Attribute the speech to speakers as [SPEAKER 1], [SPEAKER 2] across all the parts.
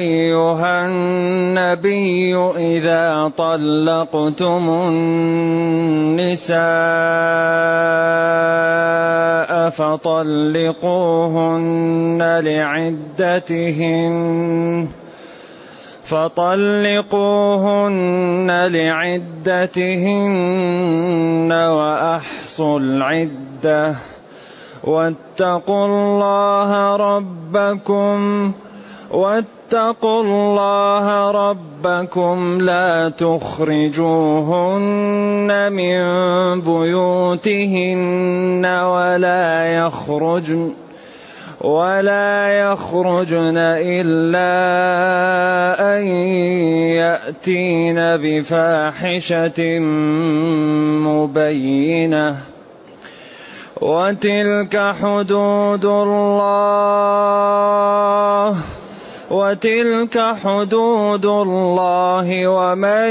[SPEAKER 1] أيها النبي إذا طلقتم النساء فطلقوهن لعدتهن فطلقوهن لعدتهن وأحصوا العدة واتقوا الله ربكم واتقوا الله ربكم لا تخرجوهن من بيوتهن ولا يخرجن ولا يخرجن إلا أن يأتين بفاحشة مبينة. وتلك حدود الله. وتلك حدود الله ومن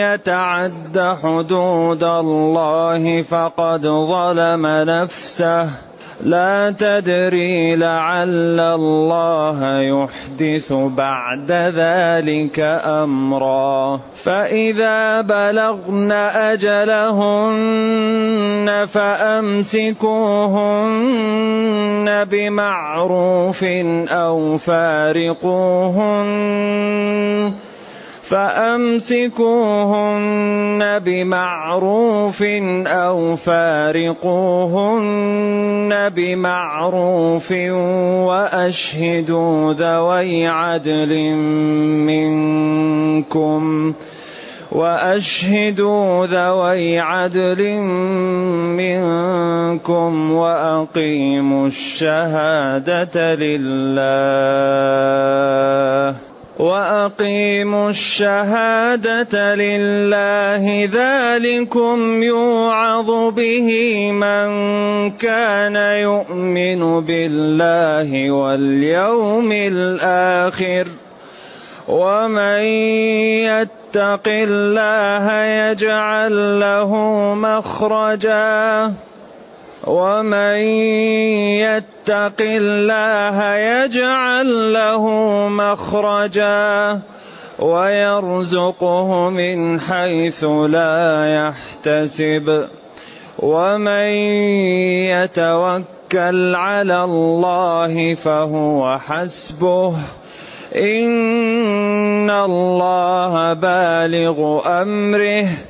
[SPEAKER 1] يتعد حدود الله فقد ظلم نفسه لا تدري لعل الله يحدث بعد ذلك أمرا. فإذا بلغن أجلهن فأمسكوهن بمعروف أو فارقوهن. فأمسكوهن بمعروف أو فارقوهن بمعروف وأشهدوا ذوي عدل منكم وأشهدوا ذوي عدل منكم وأقيموا الشهادة لله وأقيموا الشهادة لله ذلكم يوعظ به من كان يؤمن بالله واليوم الآخر. ومن يتق الله يجعل له مخرجا. ومن يتق الله يجعل له مخرجا ويرزقه من حيث لا يحتسب ومن يتوكل على الله فهو حسبه ان الله بالغ امره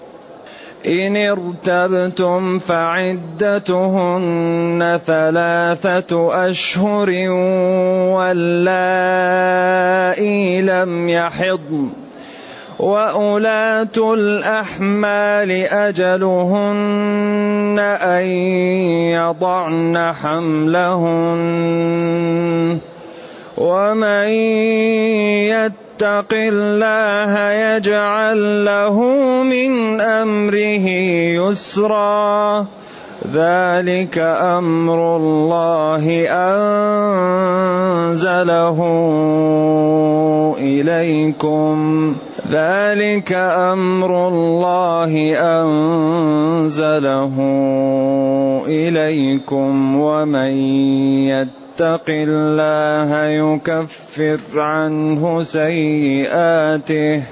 [SPEAKER 1] إن ارتبتم فعدتهن ثلاثة أشهر واللائي لم يحضن وأولاة الأحمال أجلهن أن يضعن حملهن ومن يتق الله يجعل له من أمره يسرا. ذلك أمر الله أنزله إليكم. ذلك أمر الله أنزله إليكم. ومن يتق يتق الله يكفر عنه سيئاته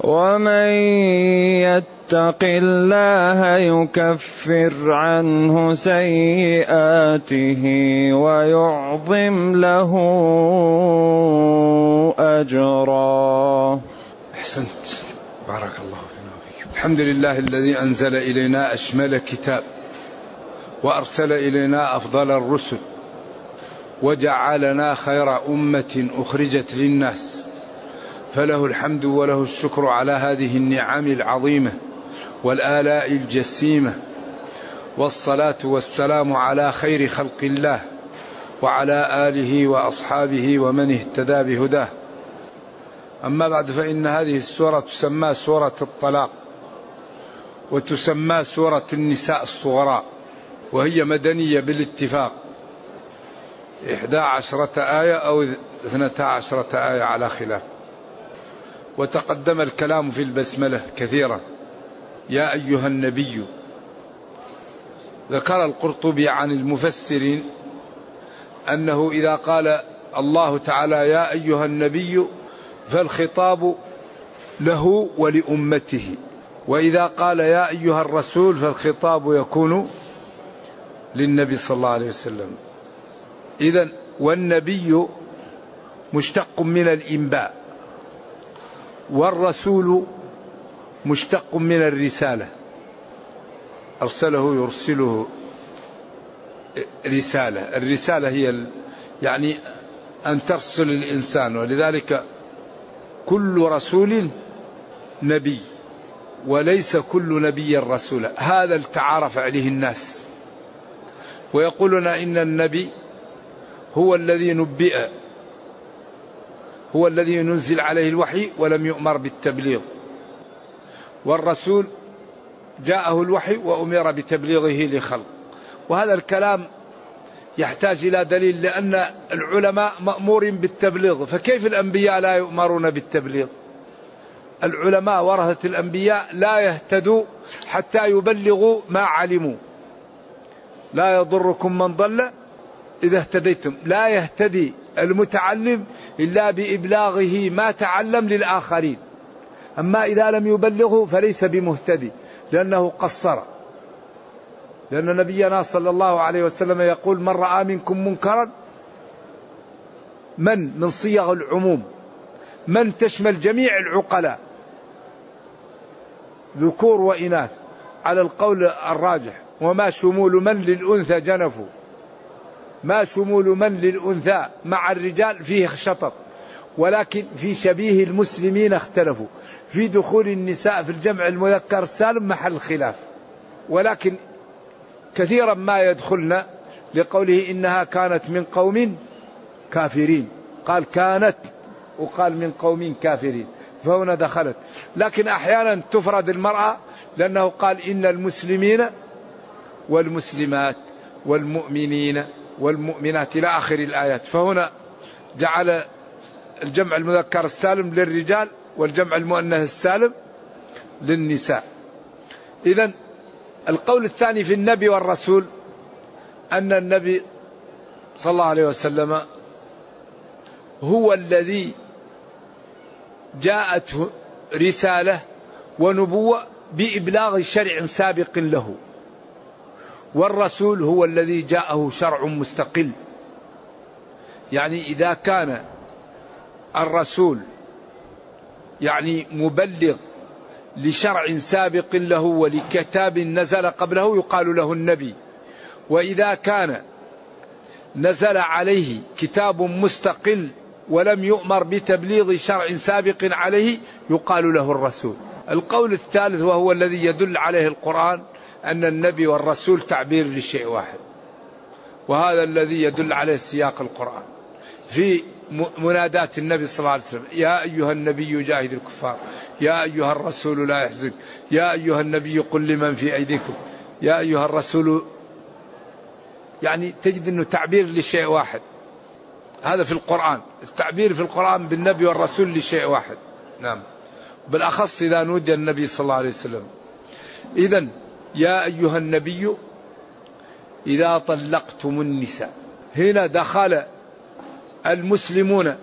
[SPEAKER 1] ومن يتق الله يكفر عنه سيئاته ويعظم له أجرا.
[SPEAKER 2] أحسنت. بارك الله فيك الحمد لله الذي أنزل إلينا أشمل كتاب وأرسل إلينا أفضل الرسل. وجعلنا خير أمة أخرجت للناس. فله الحمد وله الشكر على هذه النعم العظيمة والآلاء الجسيمة. والصلاة والسلام على خير خلق الله وعلى آله وأصحابه ومن اهتدى بهداه. أما بعد فإن هذه السورة تسمى سورة الطلاق وتسمى سورة النساء الصغراء وهي مدنية بالاتفاق. إحدى عشرة آية أو اثنتا عشرة آية على خلاف. وتقدم الكلام في البسملة كثيرا. يا أيها النبي ذكر القرطبي عن المفسرين أنه إذا قال الله تعالى يا أيها النبي فالخطاب له ولأمته. وإذا قال يا أيها الرسول فالخطاب يكون للنبي صلى الله عليه وسلم. إذا والنبي مشتق من الإنباء والرسول مشتق من الرسالة. أرسله يرسله رسالة. الرسالة هي يعني أن ترسل الإنسان ولذلك كل رسول نبي وليس كل نبي رسولا هذا التعارف عليه الناس. ويقولون إن النبي هو الذي نبئ هو الذي ينزل عليه الوحي ولم يؤمر بالتبليغ. والرسول جاءه الوحي وأمر بتبليغه لخلق. وهذا الكلام يحتاج إلى دليل لأن العلماء مأمور بالتبليغ. فكيف الأنبياء لا يؤمرون بالتبليغ؟ العلماء ورثة الأنبياء لا يهتدوا حتى يبلغوا ما علموا. لا يضركم من ضل إذا اهتديتم. لا يهتدي المتعلم إلا بإبلاغه ما تعلم للآخرين. أما إذا لم يبلغه فليس بمهتدي لأنه قصر. لأن نبينا صلى الله عليه وسلم يقول من رأى منكم منكرا من من صيغ العموم من تشمل جميع العقلاء. ذكور وإناث على القول الراجح وما شمول من للأنثى جنفوا. ما شمول من للأنثى مع الرجال فيه شطط ولكن في شبيه المسلمين اختلفوا. في دخول النساء في الجمع المذكر السالم محل خلاف ولكن كثيرا ما يدخلن لقوله إنها كانت من قوم كافرين. قال كانت وقال من قوم كافرين فهنا دخلت. لكن أحيانا تفرد المرأة لأنه قال إن المسلمين والمسلمات والمؤمنين والمؤمنات إلى آخر الآيات. فهنا جعل الجمع المذكر السالم للرجال والجمع المؤنث السالم للنساء. إذا القول الثاني في النبي والرسول أن النبي صلى الله عليه وسلم هو الذي جاءته رسالة ونبوة بإبلاغ شرع سابق له. والرسول هو الذي جاءه شرع مستقل. يعني إذا كان الرسول يعني مبلغ لشرع سابق له ولكتاب نزل قبله يقال له النبي. وإذا كان نزل عليه كتاب مستقل ولم يؤمر بتبليغ شرع سابق عليه يقال له الرسول. القول الثالث وهو الذي يدل عليه القرآن أن النبي والرسول تعبير لشيء واحد وهذا الذي يدل عليه سياق القرآن في منادات النبي صلى الله عليه وسلم يا أيها النبي جاهد الكفار يا أيها الرسول لا يحزنك يا أيها النبي قل لمن في أيديكم يا أيها الرسول يعني تجد أنه تعبير لشيء واحد. هذا في القرآن التعبير في القرآن بالنبي والرسول لشيء واحد. نعم. بالأخص إذا نودي النبي صلى الله عليه وسلم. إذا يا أيها النبي إذا طلقتم النساء. هنا دخل المسلمون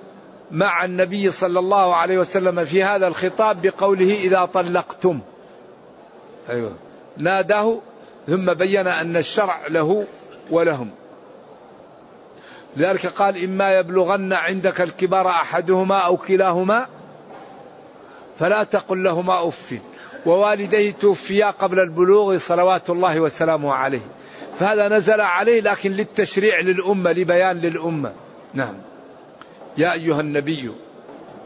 [SPEAKER 2] مع النبي صلى الله عليه وسلم في هذا الخطاب بقوله إذا طلقتم. أيوة. ناداه ثم بين أن الشرع له ولهم. لذلك قال إما يبلغن عندك الكبار أحدهما أو كلاهما فلا تقل لهما أف. ووالديه توفيا قبل البلوغ صلوات الله وسلامه عليه. فهذا نزل عليه لكن للتشريع للأمة لبيان للأمة. نعم. يا أيها النبي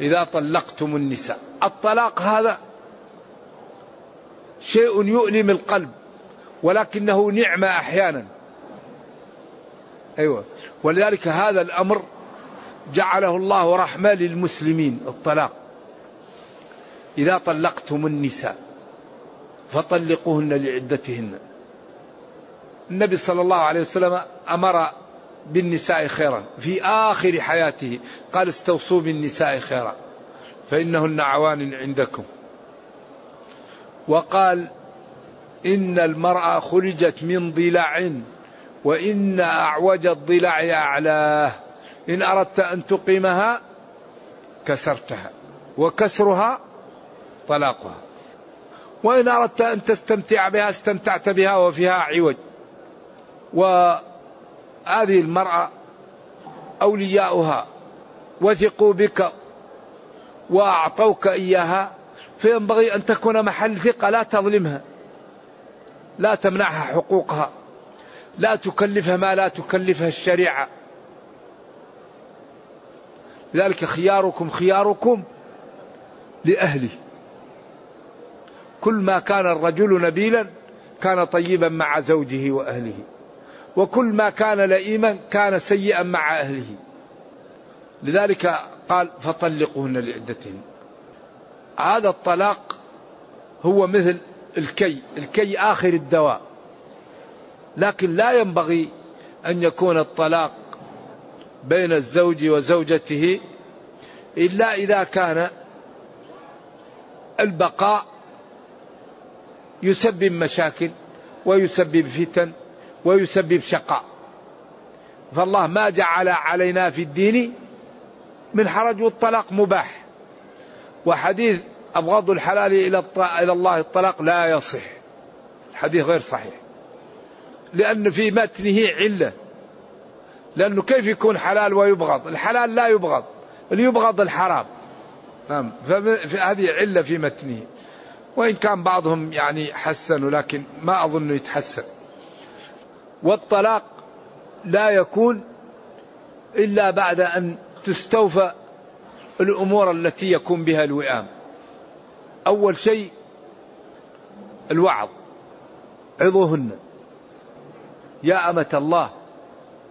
[SPEAKER 2] إذا طلقتم النساء. الطلاق هذا شيء يؤلم القلب ولكنه نعمة أحيانا. أيوة. ولذلك هذا الأمر جعله الله رحمة للمسلمين الطلاق. إذا طلقتم النساء فطلقوهن لعدتهن. النبي صلى الله عليه وسلم أمر بالنساء خيرا في آخر حياته. قال استوصوا بالنساء خيرا فإنهن عوان عندكم. وقال إن المرأة خرجت من ضلع وإن أعوج الضلع أعلاه. إن أردت أن تقيمها كسرتها وكسرها طلاقها. وإن أردت أن تستمتع بها استمتعت بها وفيها عوج. وهذه المرأة أولياؤها. وثقوا بك وأعطوك إياها. فينبغي أن تكون محل ثقة لا تظلمها. لا تمنعها حقوقها. لا تكلفها ما لا تكلفها الشريعة. لذلك خياركم خياركم لأهله. كل ما كان الرجل نبيلا كان طيبا مع زوجه وأهله. وكل ما كان لئيما كان سيئا مع أهله. لذلك قال فطلقوهن لعدتهن. هذا الطلاق هو مثل الكي. الكي آخر الدواء. لكن لا ينبغي أن يكون الطلاق بين الزوج وزوجته إلا إذا كان البقاء يسبب مشاكل ويسبب فتن ويسبب شقاء. فالله ما جعل علينا في الدين من حرج والطلاق مباح. وحديث أبغض الحلال إلى إلى الله الطلاق لا يصح. الحديث غير صحيح. لأن في متنه علة. لأنه كيف يكون حلال ويبغض؟ الحلال لا يبغض اللي يبغض الحرام. نعم فهذه علة في متنه. وإن كان بعضهم يعني حسنوا لكن ما أظن يتحسن. والطلاق لا يكون إلا بعد أن تستوفى الأمور التي يكون بها الوئام. أول شيء الوعظ. عظوهن يا أمة الله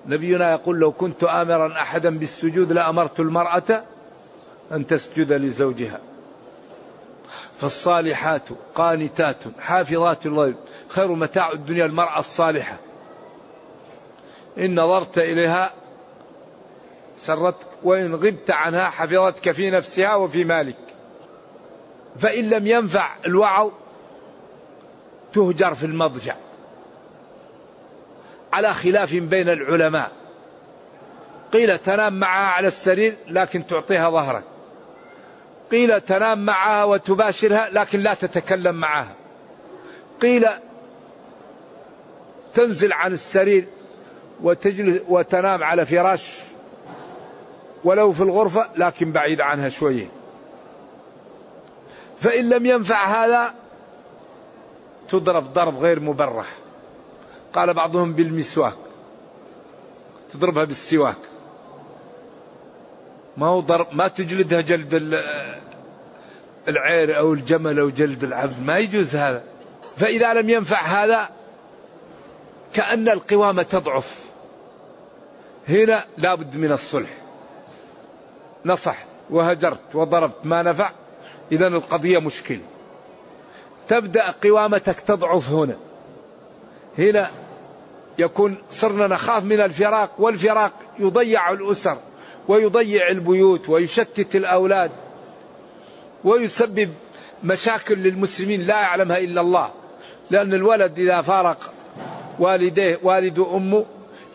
[SPEAKER 2] نبينا يقول لو كنت آمرا أحدا بالسجود لأمرت المرأة أن تسجد لزوجها. فالصالحات قانتات حافظات الغيب خير متاع الدنيا المرأة الصالحة. إن نظرت إليها سرتك وإن غبت عنها حفظتك في نفسها وفي مالك. فإن لم ينفع الوعظ تهجر في المضجع. على خلاف بين العلماء. قيل تنام معها على السرير لكن تعطيها ظهرك. قيل تنام معها وتباشرها لكن لا تتكلم معها. قيل تنزل عن السرير وتجلس وتنام على فراش ولو في الغرفة لكن بعيد عنها شوية فإن لم ينفع هذا تضرب ضرب غير مبرح. قال بعضهم بالمسواك تضربها بالسواك. ما هو ضرب ما تجلدها جلد العير أو الجمل أو جلد العبد ما يجوز هذا. فإذا لم ينفع هذا كأن القوامه تضعف. هنا لابد من الصلح. نصح. وهجرت. وضربت. ما نفع. اذا القضية مشكله تبدأ قوامتك تضعف هنا. هنا يكون صرنا نخاف من الفراق والفراق يضيع الأسر. ويضيع البيوت ويشتت الأولاد ويسبب مشاكل للمسلمين لا يعلمها إلا الله. لأن الولد إذا فارق والديه والد امه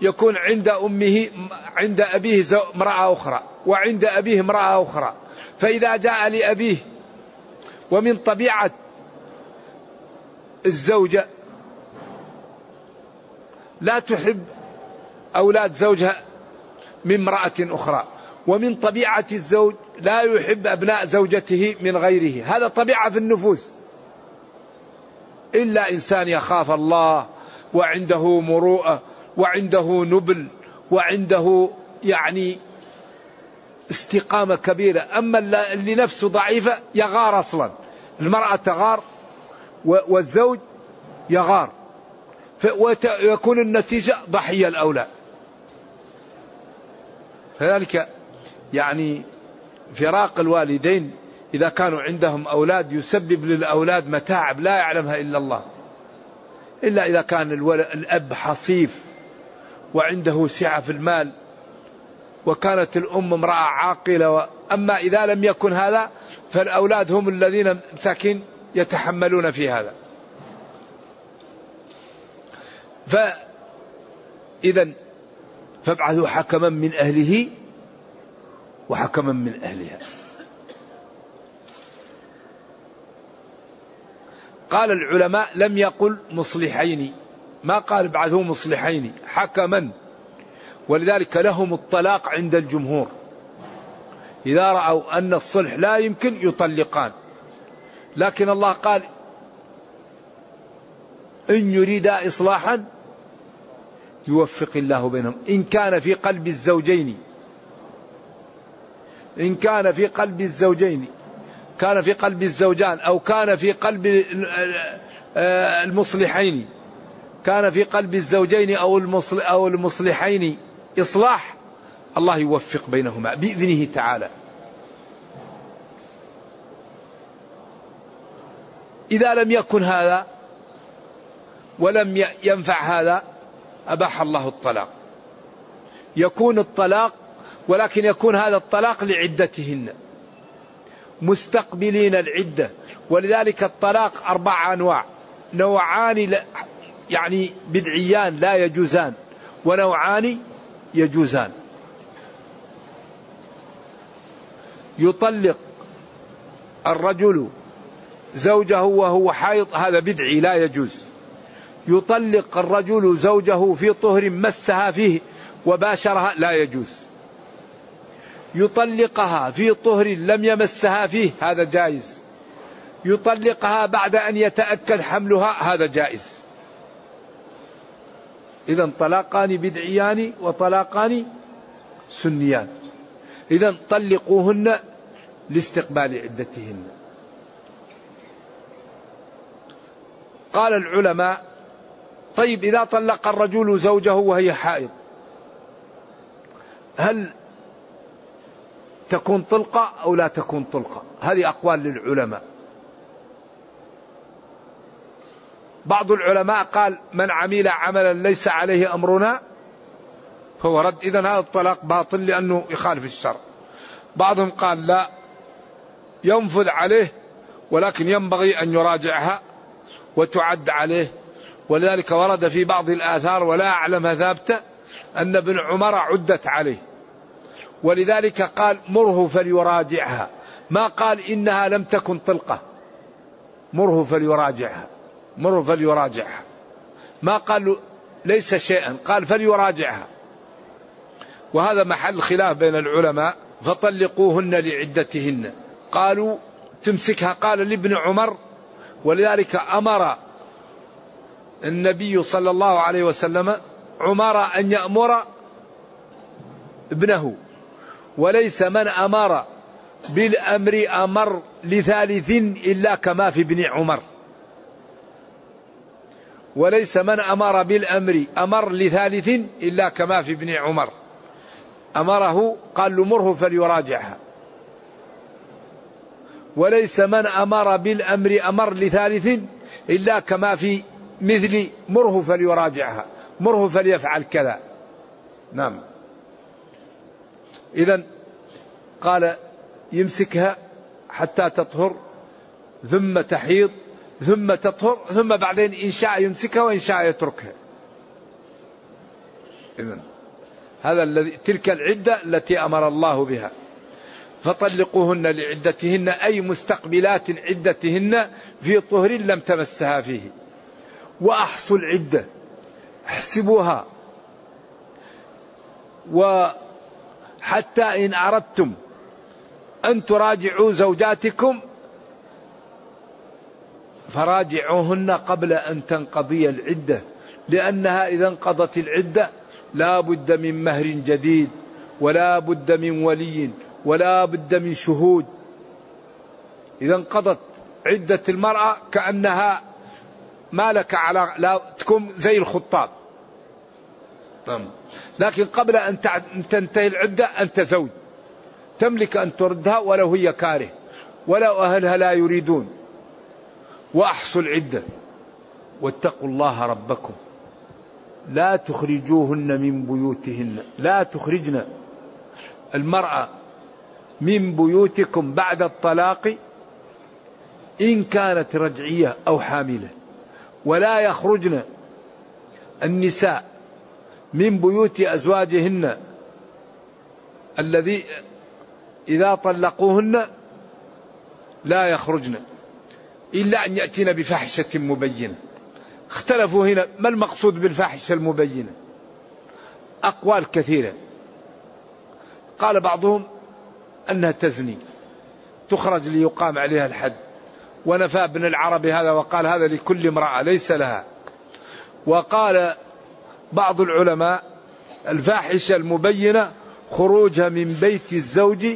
[SPEAKER 2] يكون عند أمه عند أبيه امرأة أخرى وعند أبيه امرأة أخرى. فإذا جاء لأبيه ومن طبيعة الزوجه لا تحب أولاد زوجها من امرأة أخرى. ومن طبيعة الزوج لا يحب أبناء زوجته من غيره. هذا طبيعة في النفوس. إلا إنسان يخاف الله وعنده مروءة وعنده نبل وعنده يعني استقامة كبيرة. أما اللي نفسه ضعيفة يغار أصلا. المرأة تغار والزوج يغار. ويكون النتيجة ضحية الأولاد فذلك يعني فراق الوالدين إذا كانوا عندهم أولاد يسبب للأولاد متاعب لا يعلمها إلا الله. إلا إذا كان الأب حصيف وعنده سعة في المال وكانت الأم امرأة عاقلة أما إذا لم يكن هذا فالأولاد هم الذين مساكين يتحملون في هذا. فإذا فابعثوا حكما من أهله وحكما من أهلها. قال العلماء لم يقل مصلحين. ما قال ابعثوا مصلحين حكما. ولذلك لهم الطلاق عند الجمهور. إذا رأوا أن الصلح لا يمكن يطلقان. لكن الله قال إن يريد إصلاحا يوفق الله بينهم. إن كان في قلب الزوجين إن كان في قلب الزوجين كان في قلب الزوجان أو كان في قلب المصلحين كان في قلب الزوجين أو أو المصلحين إصلاح الله يوفق بينهما بإذنه تعالى. إذا لم يكن هذا ولم ينفع هذا أباح الله الطلاق. يكون الطلاق ولكن يكون هذا الطلاق لعدتهن. مستقبلين العدة. ولذلك الطلاق أربع أنواع. نوعان يعني بدعيان لا يجوزان. ونوعان يجوزان. يطلق الرجل زوجه وهو حائض هذا بدعي لا يجوز. يطلق الرجل زوجه في طهر مسها فيه وباشرها لا يجوز. يطلقها في طهر لم يمسها فيه هذا جائز. يطلقها بعد أن يتأكد حملها هذا جائز. اذا طلاقان بدعيان وطلاقان سنيان. اذا طلقوهن لاستقبال عدتهن. قال العلماء طيب إذا طلق الرجل زوجه وهي حائض هل تكون طلقة أو لا تكون طلقة؟ هذه أقوال للعلماء. بعض العلماء قال من عمل عملا ليس عليه أمرنا فهو رد. إذا هذا الطلاق باطل لأنه يخالف الشرع. بعضهم قال لا ينفذ عليه ولكن ينبغي أن يراجعها وتعد عليه ولذلك ورد في بعض الآثار ولا أعلم ثابتة أن ابن عمر عدت عليه. ولذلك قال مره فليراجعها. ما قال إنها لم تكن طلقة. مره فليراجعها. مره فليراجعها. ما قال ليس شيئا. قال فليراجعها. وهذا محل خلاف بين العلماء. فطلقوهن لعدتهن. قالوا تمسكها. قال لابن عمر. ولذلك أمر النبي صلى الله عليه وسلم عمر أن يأمر ابنه وليس من أمر بالأمر أمر لثالث إلا كما في ابن عمر. وليس من أمر بالأمر أمر لثالث إلا كما في ابن عمر. أمره قال له فليراجعها. وليس من أمر بالأمر أمر لثالث إلا كما في مثل مره فليراجعها مره فليفعل كذا. نعم. اذا قال يمسكها حتى تطهر ثم تحيض ثم تطهر ثم بعدين إن شاء يمسكها وإن شاء يتركها. اذا هذا الذي تلك العدة التي أمر الله بها. فطلقوهن لعدتهن أي مستقبلات عدتهن في طهر لم تمسها فيه. وأحصوا العدة. احسبوها. وحتى إن أردتم أن تراجعوا زوجاتكم فراجعوهن قبل أن تنقضي العدة. لأنها إذا انقضت العدة لا بد من مهر جديد ولا بد من ولي ولا بد من شهود. إذا انقضت عدة المرأة كأنها ما لك على لا تكون زي الخطاب. نعم. لكن قبل أن تنتهي العدة أنت زوج. تملك أن تردها ولو هي كاره. ولو أهلها لا يريدون. وأحصوا العدة. واتقوا الله ربكم. لا تخرجوهن من بيوتهن. لا تخرجن. المرأة من بيوتكم بعد الطلاق إن كانت رجعية أو حاملة. ولا يخرجن النساء من بيوت أزواجهن الذي إذا طلقوهن لا يخرجن إلا أن يأتين بفاحشة مبينة. اختلفوا هنا ما المقصود بالفاحشة المبينة؟ أقوال كثيرة. قال بعضهم أنها تزني تخرج ليقام عليها الحد. ونفى ابن العربي هذا وقال هذا لكل امرأة ليس لها. وقال بعض العلماء الفاحشة المبينة خروجها من بيت الزوج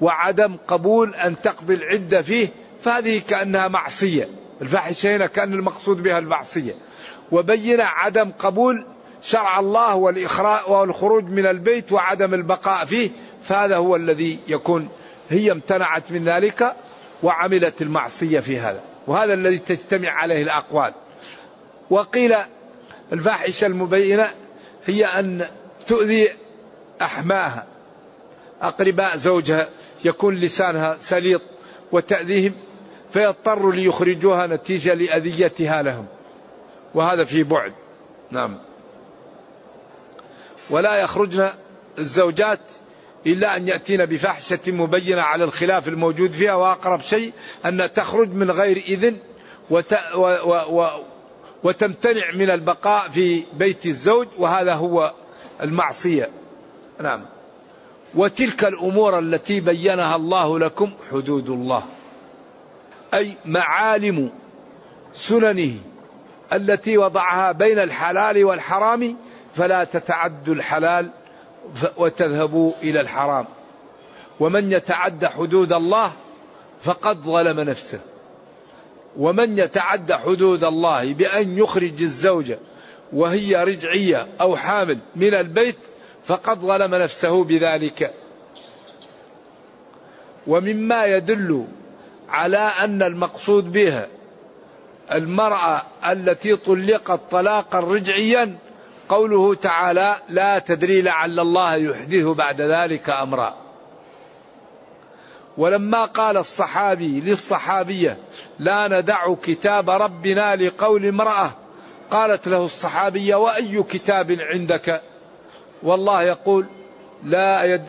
[SPEAKER 2] وعدم قبول أن تقضي العدة فيه فهذه كأنها معصية. الفاحشة هنا كأن المقصود بها المعصية. وبين عدم قبول شرع الله والإخراء والخروج من البيت وعدم البقاء فيه فهذا هو الذي يكون هي امتنعت من ذلك. وعملت المعصية في هذا وهذا الذي تجتمع عليه الأقوال. وقيل الفاحشة المبينة هي أن تؤذي أحماها أقرباء زوجها يكون لسانها سليط وتأذيهم فيضطر ليخرجوها نتيجة لأذيتها لهم. وهذا في بعد. نعم. ولا يخرجن الزوجات إلا أن يأتين بفحشة مبينة على الخلاف الموجود فيها وأقرب شيء أن تخرج من غير إذن وت و و و وتمتنع من البقاء في بيت الزوج وهذا هو المعصية. نعم. وتلك الأمور التي بينها الله لكم حدود الله أي معالم سننه التي وضعها بين الحلال والحرام فلا تتعدوا الحلال وتذهبوا إلى الحرام. ومن يتعد حدود الله فقد ظلم نفسه. ومن يتعد حدود الله بأن يخرج الزوجة وهي رجعية أو حامل من البيت فقد ظلم نفسه بذلك. ومما يدل على أن المقصود بها المرأة التي طلقت طلاقا رجعيا قوله تعالى لا تدري لعل الله يحدث بعد ذلك أمرا. ولما قال الصحابي للصحابية لا ندع كتاب ربنا لقول امرأة قالت له الصحابية وأي كتاب عندك؟ والله يقول لا يد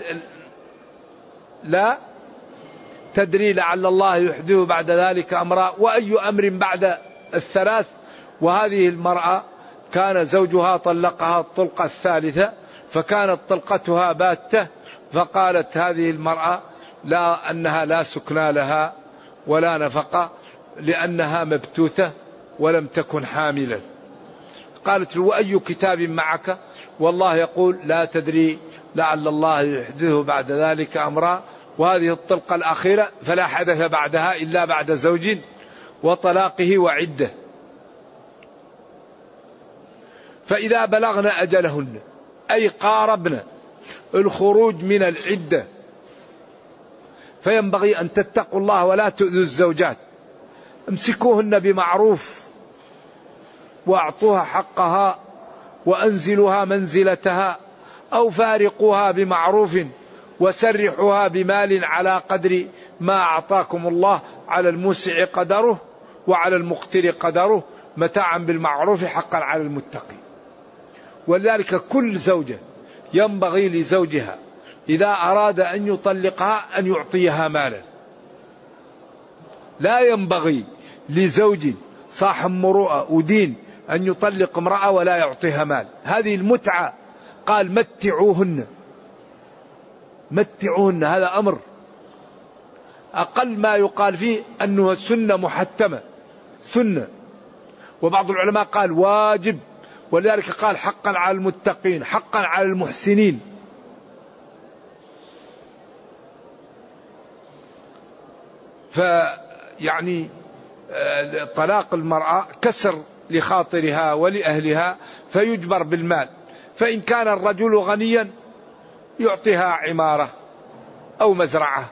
[SPEAKER 2] لا تدري لعل الله يحدث بعد ذلك أمرا وأي أمر بعد الثلاث وهذه المرأة كان زوجها طلقها الطلقه الثالثة فكانت طلقتها باتة فقالت هذه المرأة لا أنها لا سكنى لها ولا نفقة لأنها مبتوتة ولم تكن حاملا قالت له وأي كتاب معك؟ والله يقول لا تدري لعل الله يحدثه بعد ذلك أمرا. وهذه الطلقة الأخيرة فلا حدث بعدها إلا بعد زوج وطلاقه وعدة. فإذا بلغن أجلهن أي قاربن الخروج من العدة فينبغي أن تتقوا الله ولا تؤذوا الزوجات. امسكوهن بمعروف واعطوها حقها وأنزلوها منزلتها أو فارقوها بمعروف وسرحوها بمال على قدر ما أعطاكم الله على الموسع قدره وعلى المقتر قدره متاعا بالمعروف حقا على المتقي ولذلك كل زوجة ينبغي لزوجها إذا أراد أن يطلقها أن يعطيها مالا. لا ينبغي لزوج صاحب مروءة ودين أن يطلق امرأة ولا يعطيها مال. هذه المتعة. قال متعوهن. متعوهن هذا أمر. أقل ما يقال فيه أنه سنة محتمة. سنة. وبعض العلماء قال واجب. ولذلك قال حقا على المتقين حقا على المحسنين. فيعني آه، طلاق المرأة كسر لخاطرها ولأهلها فيجبر بالمال. فإن كان الرجل غنيا يعطيها عمارة أو مزرعة.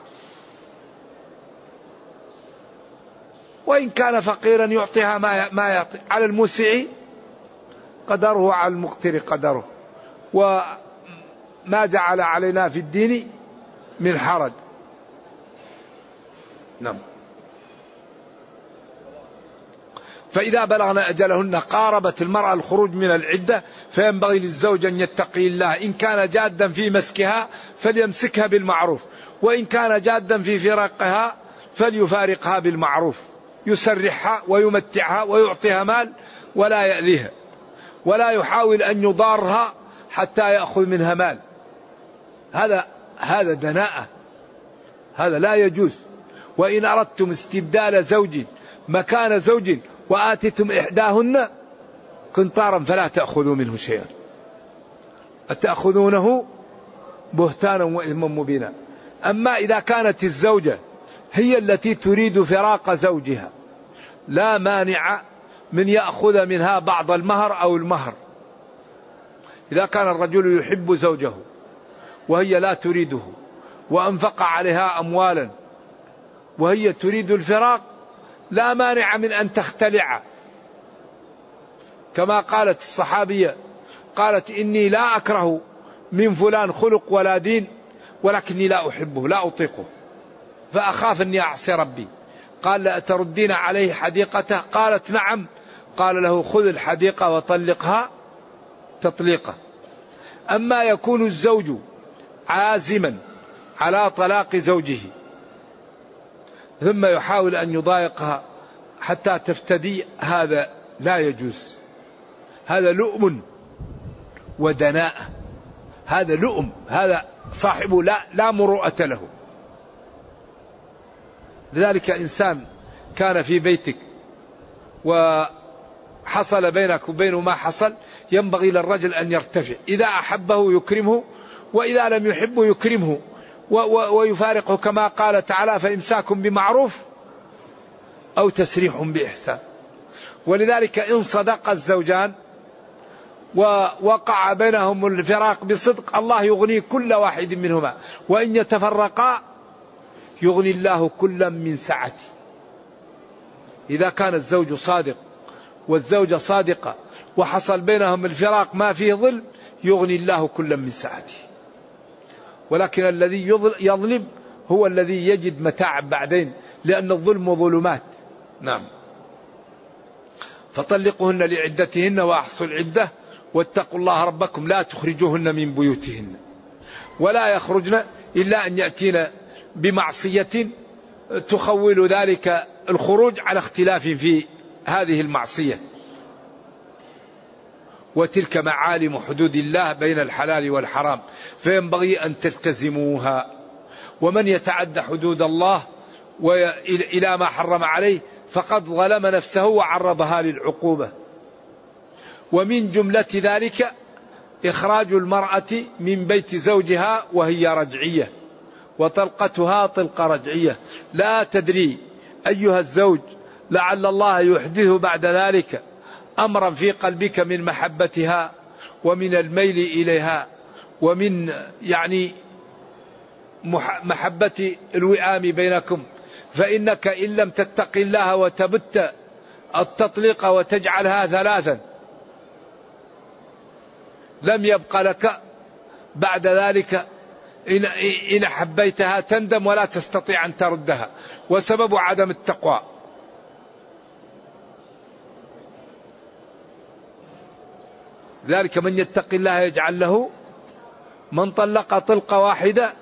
[SPEAKER 2] وإن كان فقيرا يعطيها ما ما يعطي. على الموسع قدره على المقتر قدره. وما جعل علينا في الدين من حرج. نعم. فإذا بلغن أجلهن قاربت المرأة الخروج من العدة فينبغي للزوج أن يتقي الله. إن كان جادا في مسكها فليمسكها بالمعروف. وإن كان جادا في فراقها فليفارقها بالمعروف. يسرحها ويمتعها ويعطيها مال ولا يأذيها. ولا يحاول أن يضارها حتى يأخذ منها مال. هذا هذا دناءة. هذا لا يجوز. وإن أردتم استبدال زوج مكان زوج وآتتم إحداهن قنطارا فلا تأخذوا منه شيئا. أتأخذونه بهتانا وإثما مبينا. أما إذا كانت الزوجة هي التي تريد فراق زوجها لا مانع من يأخذ منها بعض المهر أو المهر. إذا كان الرجل يحب زوجه وهي لا تريده وأنفق عليها أموالا وهي تريد الفراق لا مانع من أن تختلع. كما قالت الصحابية قالت إني لا أكره من فلان خلق ولا دين ولكني لا أحبه لا أطيقه. فأخاف أني أعصي ربي. قال لا تردين عليه حديقته قالت نعم. قال له خذ الحديقة وطلقها تطليقة أما يكون الزوج عازما على طلاق زوجه ثم يحاول أن يضايقها حتى تفتدي هذا لا يجوز. هذا لؤم ودناء. هذا لؤم. هذا صاحبه لا لا مروءة له. لذلك إنسان كان في بيتك وحصل بينك وبينه ما حصل ينبغي للرجل أن يرتفع. إذا أحبه يكرمه وإذا لم يحبه يكرمه. ويفارقه كما قال تعالى فإمساك بمعروف أو تسريح بإحسان. ولذلك إن صدق الزوجان ووقع بينهم الفراق بصدق الله يغني كل واحد منهما. وإن يتفرقا يغني الله كلا من سعته. إذا كان الزوج صادق والزوجة صادقة وحصل بينهم الفراق ما فيه ظلم يغني الله كلا من سعته. ولكن الذي يظلم هو الذي يجد متاع بعدين لأن الظلم ظلمات. نعم. فطلقوهن لعدتهن وأحصوا العدة واتقوا الله ربكم لا تخرجوهن من بيوتهن. ولا يخرجن إلا أن يأتين بمعصية تخول ذلك الخروج على اختلاف في هذه المعصية. وتلك معالم حدود الله بين الحلال والحرام فينبغي أن تلتزموها. ومن يتعد حدود الله إلى ما حرم عليه فقد ظلم نفسه وعرضها للعقوبة. ومن جملة ذلك إخراج المرأة من بيت زوجها وهي رجعية. وطلقتها طلقة رجعية. لا تدري أيها الزوج لعل الله يحدث بعد ذلك أمرا في قلبك من محبتها ومن الميل إليها ومن يعني محبة الوئام بينكم. فإنك إن لم تتق الله وتبت التطليق وتجعلها ثلاثا. لم يبق لك بعد ذلك إن, حبيتها تندم ولا تستطيع أن تردها. وسبب عدم التقوى. ذلك من يتق الله يجعل له من طلق طلقة واحدة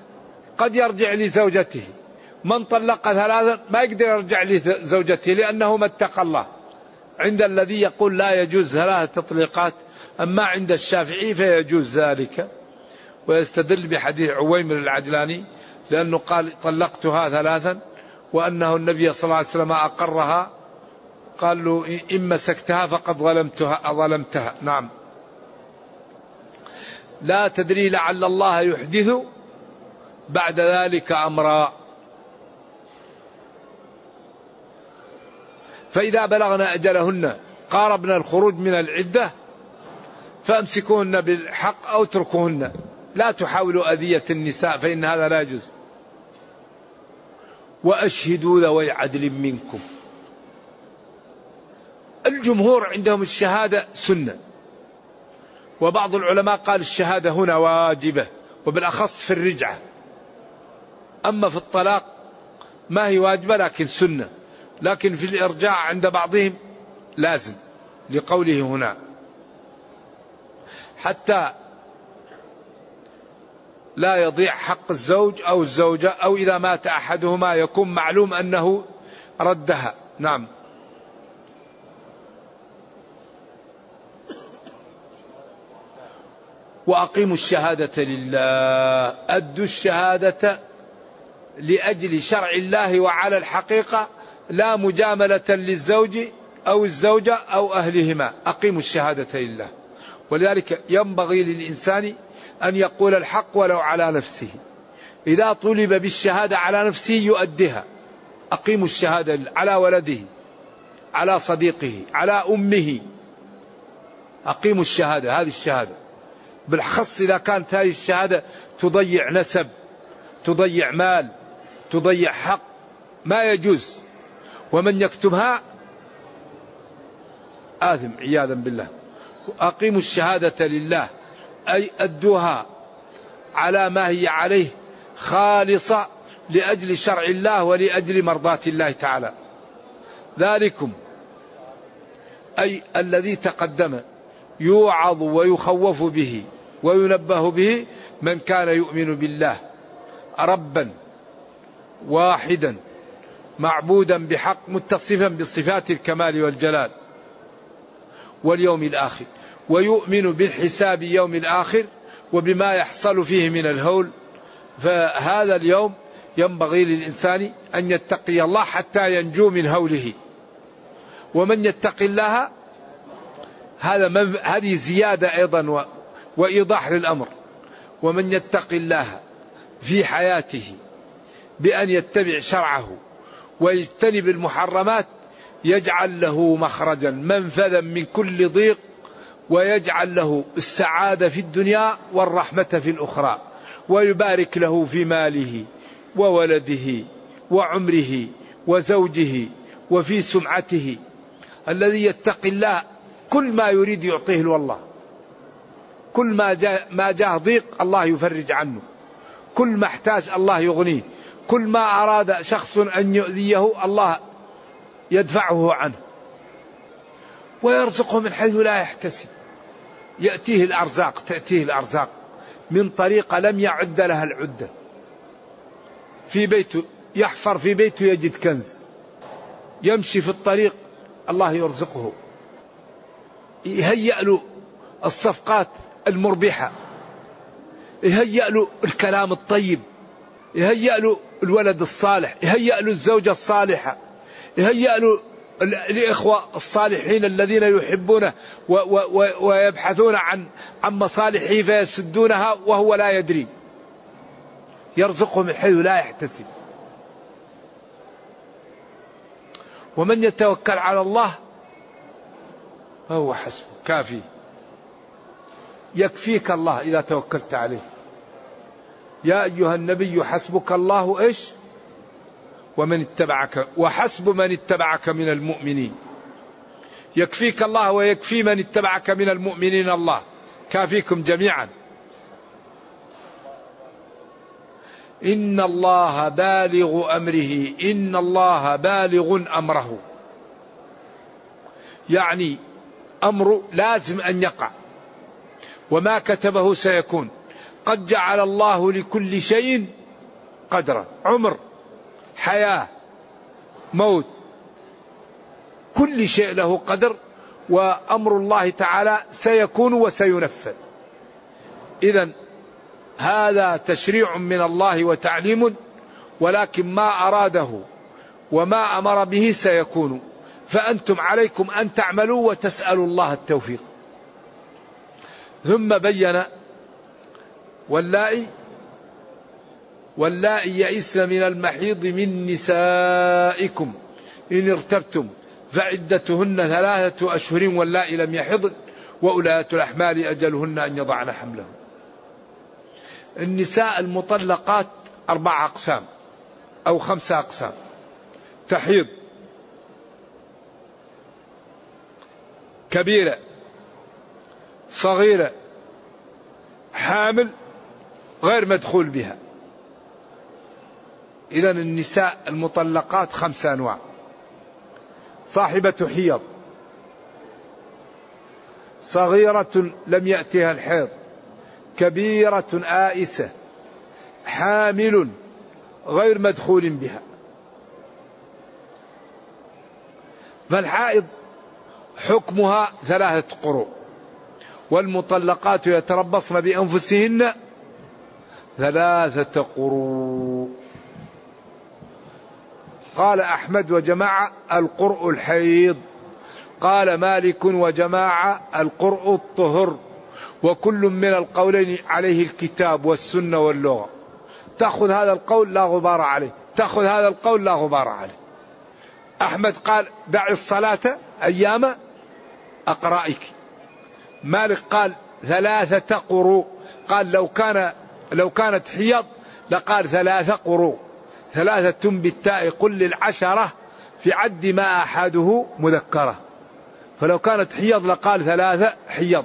[SPEAKER 2] قد يرجع لزوجته. من طلق ثلاثة ما يقدر يرجع لزوجته لأنه ما اتقى الله. عند الذي يقول لا يجوز ثلاث تطليقات أما عند الشافعي فيجوز ذلك. ويستدل بحديث عويمر العجلاني لأنه قال طلقتها ثلاثا وأنه النبي صلى الله عليه وسلم أقرها. قال له إن مسكتها فقد ظلمتها ظلمتها. نعم. لا تدري لعل الله يحدث بعد ذلك أمرا. فإذا بلغنا أجلهن قاربنا الخروج من العدة فأمسكوهن بالحق أو اتركوهن. لا تحاولوا أذية النساء فإن هذا لا يجوز. وأشهدوا ذوي عدل منكم. الجمهور عندهم الشهادة سنة. وبعض العلماء قال الشهادة هنا واجبة وبالأخص في الرجعة. أما في الطلاق ما هي واجبة لكن سنة. لكن في الإرجاع عند بعضهم لازم لقوله هنا. حتى لا يضيع حق الزوج أو الزوجة أو إذا مات أحدهما يكون معلوم أنه ردها. نعم. وأقيموا الشهادة لله. أدوا الشهادة لأجل شرع الله وعلى الحقيقة لا مجاملة للزوج أو الزوجة أو أهلهما. أقيموا الشهادة لله. ولذلك ينبغي للإنسان أن يقول الحق ولو على نفسه. إذا طلب بالشهادة على نفسه يؤديها. أقيموا الشهادة على ولده على صديقه على أمه. أقيموا الشهادة هذه الشهادة. بالأخص إذا كانت هذه الشهادة تضيع نسب تضيع مال تضيع حق ما يجوز. ومن يكتمها آثم عياذا بالله. أقيموا الشهادة لله. أي أدوها على ما هي عليه خالصة لأجل شرع الله ولأجل مرضاة الله تعالى. ذلكم أي الذي تقدم يوعظ ويخوف به وينبه به من كان يؤمن بالله ربا واحدا معبودا بحق متصفا بصفات الكمال والجلال واليوم الآخر. ويؤمن بالحساب يوم الآخر وبما يحصل فيه من الهول. فهذا اليوم ينبغي للإنسان أن يتقي الله حتى ينجو من هوله. ومن يتق الله هذا هذه زيادة أيضا وإيضاح للأمر. ومن يتق الله في حياته بأن يتبع شرعه ويجتنب المحرمات يجعل له مخرجا منفذا من كل ضيق ويجعل له السعادة في الدنيا والرحمة في الأخرى ويبارك له في ماله وولده وعمره وزوجه وفي سمعته الذي يتقي الله. كل ما يريد يعطيه والله كل ما جاء ما جاه ضيق الله يفرج عنه. كل ما احتاج الله يغنيه. كل ما أراد شخص أن يؤذيه الله يدفعه عنه. ويرزقه من حيث لا يحتسب. يأتيه الأرزاق تأتيه الأرزاق. من طريقة لم يعد لها العدة في بيته يحفر في بيته يجد كنز. يمشي في الطريق الله يرزقه. يهيأ له الصفقات المربحة. يهيأ له الكلام الطيب. يهيأ له الولد الصالح. يهيأ له الزوجة الصالحة. يهيأ له الإخوة الصالحين الذين يحبونه ويبحثون عن عن مصالحه فيسدونها وهو لا يدري. يرزقه من حيث لا يحتسب. ومن يتوكل على الله فهو حسبه كافي. يكفيك الله إذا توكلت عليه. يا أيها النبي حسبك الله إيش؟ ومن اتبعك وحسب من اتبعك من المؤمنين. يكفيك الله ويكفي من اتبعك من المؤمنين الله. كافيكم جميعا. إن الله بالغ أمره. إن الله بالغ أمره. يعني أمر لازم أن يقع. وما كتبه سيكون. قد جعل الله لكل شيء قدرا. عمر. حياة موت. كل شيء له قدر وأمر الله تعالى سيكون وسينفذ. اذا هذا تشريع من الله وتعليم ولكن ما أراده وما أمر به سيكون. فأنتم عليكم أن تعملوا وتسألوا الله التوفيق. ثم بين واللائي واللائي يئسن من المحيض من نسائكم. إن ارتبتم فعدتهن ثلاثة أشهر واللائي لم يحضن وأولاة الأحمال أجلهن أن يضعن حملهم. النساء المطلقات أربع أقسام أو خمسة أقسام. تحيض كبيرة صغيرة حامل غير مدخول بها. إذا النساء المطلقات خمسة أنواع. صاحبة حيض. صغيرة لم يأتها الحيض. كبيرة آئسة. حامل غير مدخول بها. فالحائض حكمها ثلاثة قروء. والمطلقات يتربصن بأنفسهن ثلاثة قروء. قال أحمد وجماعة القرء الحيض. قال مالك وجماعة القرء الطهر. وكل من القولين عليه الكتاب والسنة واللغة. تأخذ هذا القول لا غبار عليه. تأخذ هذا القول لا غبار عليه. أحمد قال دع الصلاة أيام أقرائك. مالك قال ثلاثة قروء قال لو كان لو كانت حيض لقال ثلاثة قروء ثلاثة بالتاء قل للعشرة في عد ما أحده مذكرة. فلو كانت حيض لقال ثلاثة حيض.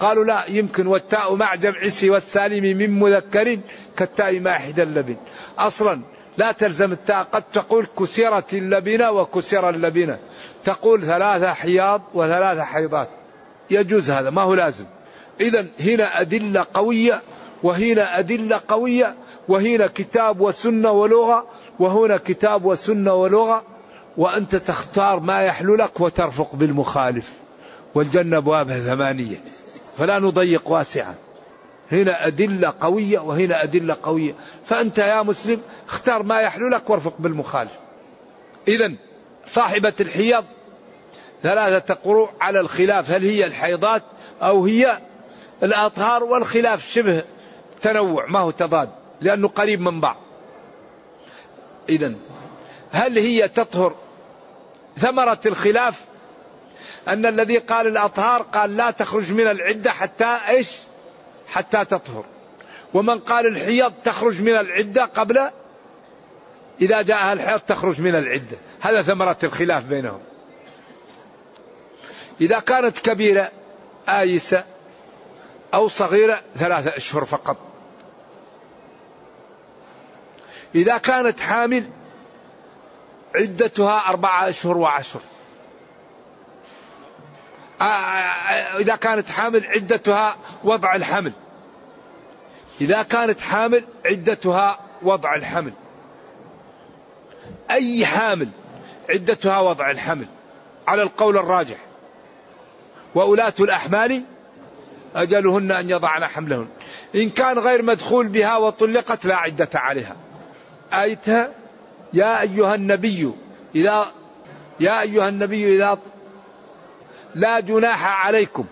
[SPEAKER 2] قالوا لا يمكن والتاء مع جمع سي والسالم من مذكر كالتاء مع إحدى اللبن. أصلا لا تلزم التاء قد تقول كسرت اللبنة وكسر اللبنة. تقول ثلاثة حياض وثلاثة حيضات. يجوز هذا ما هو لازم. إذا هنا أدلة قوية وهنا أدلة قوية وهنا كتاب وسنة ولغة وهنا كتاب وسنة ولغة وأنت تختار ما يحلو لك وترفق بالمخالف. والجنة أبوابها ثمانية فلا نضيق واسعا هنا أدلة قوية وهنا أدلة قوية. فأنت يا مسلم اختار ما يحلو لك وارفق بالمخالف. إذا صاحبة الحيض ثلاثة قروء على الخلاف هل هي الحيضات أو هي الأطهار والخلاف شبه تنوع ما هو تضاد؟ لأنه قريب من بعض. إذا هل هي تطهر ثمرة الخلاف؟ أن الذي قال الأطهار قال لا تخرج من العدة حتى إيش؟ حتى تطهر. ومن قال الحيض تخرج من العدة قبل إذا جاءها الحيض تخرج من العدة. هذا ثمرة الخلاف بينهم. إذا كانت كبيرة آيسة أو صغيرة ثلاثة أشهر فقط. إذا كانت حامل عدتها أربعة أشهر وعشر. آه، آه، إذا كانت حامل عدتها وضع الحمل. إذا كانت حامل عدتها وضع الحمل. أي حامل عدتها وضع الحمل. على القول الراجح. وأولاة الأحمال أجلهن أن يضعن حملهن. إن كان غير مدخول بها وطلقت لا عدة عليها. آيتها يا أيها النبي إذا يا أيها النبي إذا لا جناح عليكم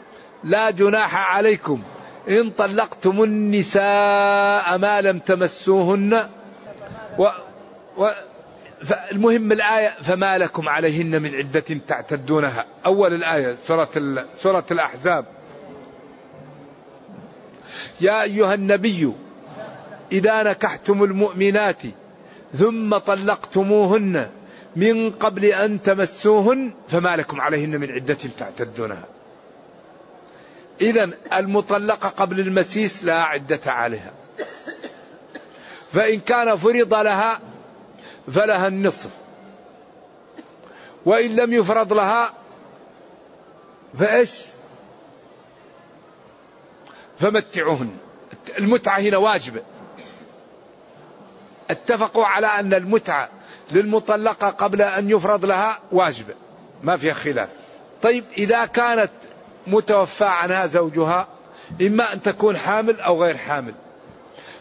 [SPEAKER 2] لا جناح عليكم إن طلقتم النساء ما لم تمسوهن و, و المهم الآية فما لكم عليهن من عدة تعتدونها. أول الآية سورة, سورة الأحزاب. يا أيها النبي إذا نكحتم المؤمنات ثم طلقتموهن من قبل أن تمسوهن فما لكم عليهن من عدة تعتدونها. إذا المطلقة قبل المسيس لا عدة عليها. فإن كان فرض لها فلها النصف. وإن لم يفرض لها فإيش؟ فمتعوهن. المتعة هنا واجبة. اتفقوا على أن المتعة للمطلقة قبل أن يفرض لها واجبة ما فيها خلاف. طيب إذا كانت متوفى عنها زوجها إما أن تكون حامل أو غير حامل.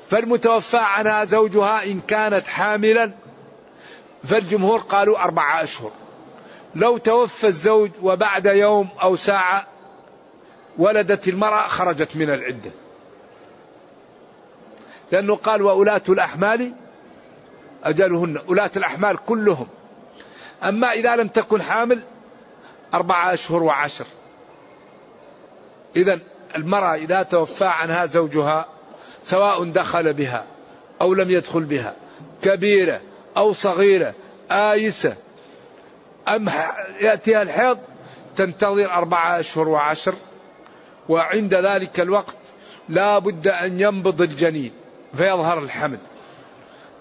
[SPEAKER 2] فالمتوفى عنها زوجها إن كانت حاملا فالجمهور قالوا أربعة أشهر. لو توفى الزوج وبعد يوم أو ساعة ولدت المرأة خرجت من العدة. لأنه قال وأولاة الأحمال أجلهن. أولاة الأحمال كلهم. أما إذا لم تكن حامل أربعة أشهر وعشر. إذا المرأة إذا توفى عنها زوجها سواء دخل بها أو لم يدخل بها كبيرة أو صغيرة آيسة أم يأتيها الحيض تنتظر أربعة أشهر وعشر. وعند ذلك الوقت لا بد أن ينبض الجنين فيظهر الحمل.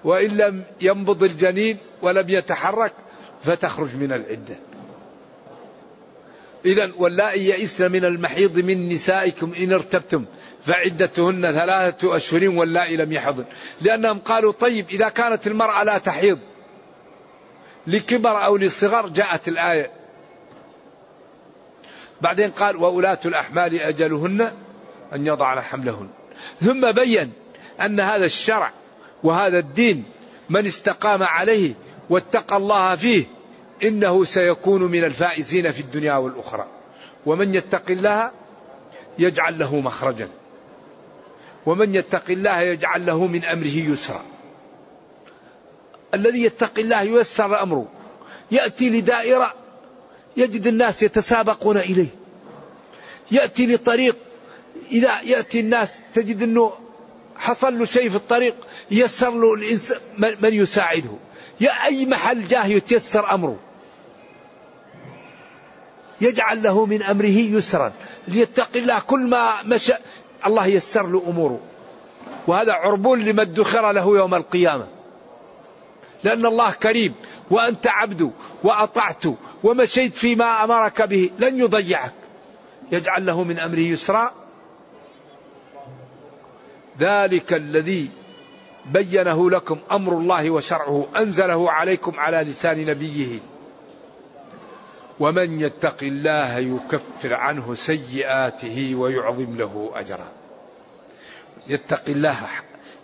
[SPEAKER 2] وإن لم ينبض الجنين ولم يتحرك فتخرج من العدة. إذا واللائي يئسن من المحيض من نسائكم إن ارتبتم فعدتهن ثلاثة أشهر واللائي لم يحضن. لأنهم قالوا طيب إذا كانت المرأة لا تحيض لكبر أو لصغر جاءت الآية. بعدين قال وأولاة الأحمال أجلهن أن يضعن حملهن. ثم بين أن هذا الشرع وهذا الدين من استقام عليه واتقى الله فيه إنه سيكون من الفائزين في الدنيا والأخرى. ومن يتق الله يجعل له مخرجا. ومن يتق الله يجعل له من أمره يسرا. الذي يتقي الله ييسر أمره. يأتي لدائرة يجد الناس يتسابقون إليه. يأتي لطريق. إذا يأتي الناس تجد أنه حصل له شيء في الطريق. يسر له الإنسان من يساعده. يا أي محل جاه يتيسر أمره. يجعل له من أمره يسرا. ليتقي الله كل ما مشى. الله يسر له أموره. وهذا عربون لما ادخر له يوم القيامة. لأن الله كريم. وأنت عبد وأطعت ومشيت فيما أمرك به. لن يضيعك. يجعل له من أمره يسرا. ذلك الذي بينه لكم أمر الله وشرعه أنزله عليكم على لسان نبيه. ومن يتق الله يكفر عنه سيئاته ويعظم له اجرا يتق الله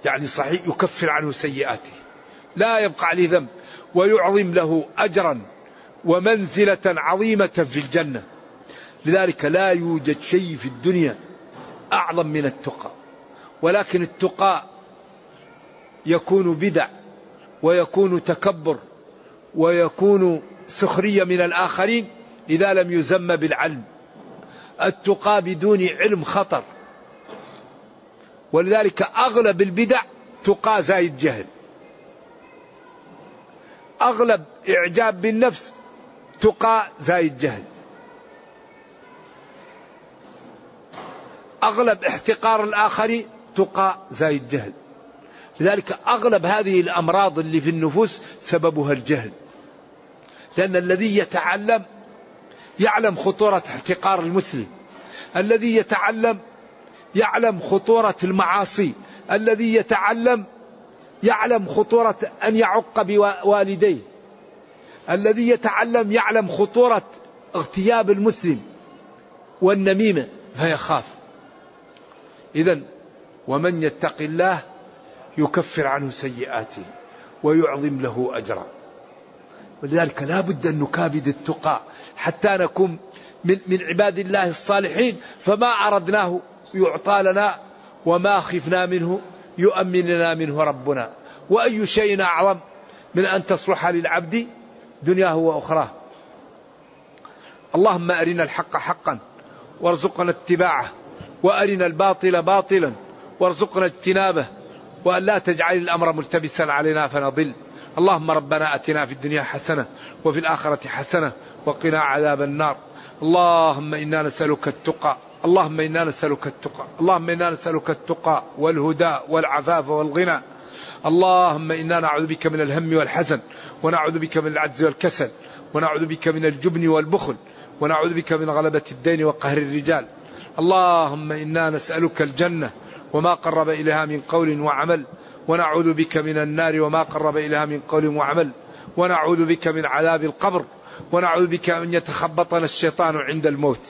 [SPEAKER 2] يعني صحيح يكفر عنه سيئاته. لا يبقى عليه ذنب ويعظم له أجرا ومنزلة عظيمة في الجنة. لذلك لا يوجد شيء في الدنيا أعظم من التقى. ولكن التقى يكون بدع ويكون تكبر ويكون سخرية من الآخرين إذا لم يزم بالعلم. التقى بدون علم خطر. ولذلك أغلب البدع تقى زايد جهل. أغلب إعجاب بالنفس تقى زايد جهل. أغلب احتقار الآخرين تقى زايد جهل. لذلك أغلب هذه الأمراض اللي في النفوس سببها الجهل. لأن الذي يتعلم يعلم خطورة احتقار المسلم. الذي يتعلم يعلم خطورة المعاصي. الذي يتعلم يعلم خطورة أن يعق بوالديه. الذي يتعلم يعلم خطورة اغتياب المسلم والنميمة فيخاف. إذا ومن يتق الله يكفر عنه سيئاته ويعظم له أجرا. ولذلك لا بد أن نكابد التقى حتى نكون من, من عباد الله الصالحين. فما أردناه يعطى لنا وما خفنا منه يؤمن لنا منه ربنا. وأي شيء أعظم من أن تصلح للعبد دنياه وأخراه. اللهم أرنا الحق حقا وارزقنا اتباعه وأرنا الباطل باطلا وارزقنا اجتنابه وأن لا تجعل الأمر ملتبسا علينا فنضل. اللهم ربنا أتنا في الدنيا حسنة وفي الآخرة حسنة وقنا عذاب النار. اللهم إنا نسألك التقى. اللهم إنا نسألك التقى. اللهم إنا نسألك التقى والهدى والعفاف والغنى. اللهم إنا نعوذ بك من الهم والحزن ونعوذ بك من العجز والكسل ونعوذ بك من الجبن والبخل ونعوذ بك من غلبة الدين وقهر الرجال. اللهم إنا نسألك الجنة وما قرب إليها من قول وعمل ونعوذ بك من النار وما قرب إليها من قول وعمل ونعوذ بك من عذاب القبر ونعوذ بك أن يتخبطنا الشيطان عند الموت.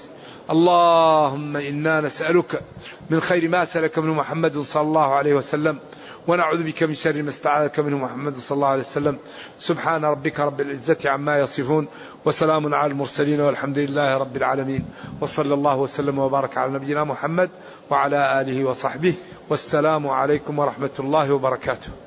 [SPEAKER 2] اللهم إنا نسألك من خير ما سلك منه محمد صلى الله عليه وسلم ونعوذ بك من شر ما استعاذك منه محمد صلى الله عليه وسلم. سبحان ربك رب العزة عما يصفون وسلام على المرسلين والحمد لله رب العالمين. وصلى الله وسلم وبارك على نبينا محمد وعلى آله وصحبه والسلام عليكم ورحمة الله وبركاته.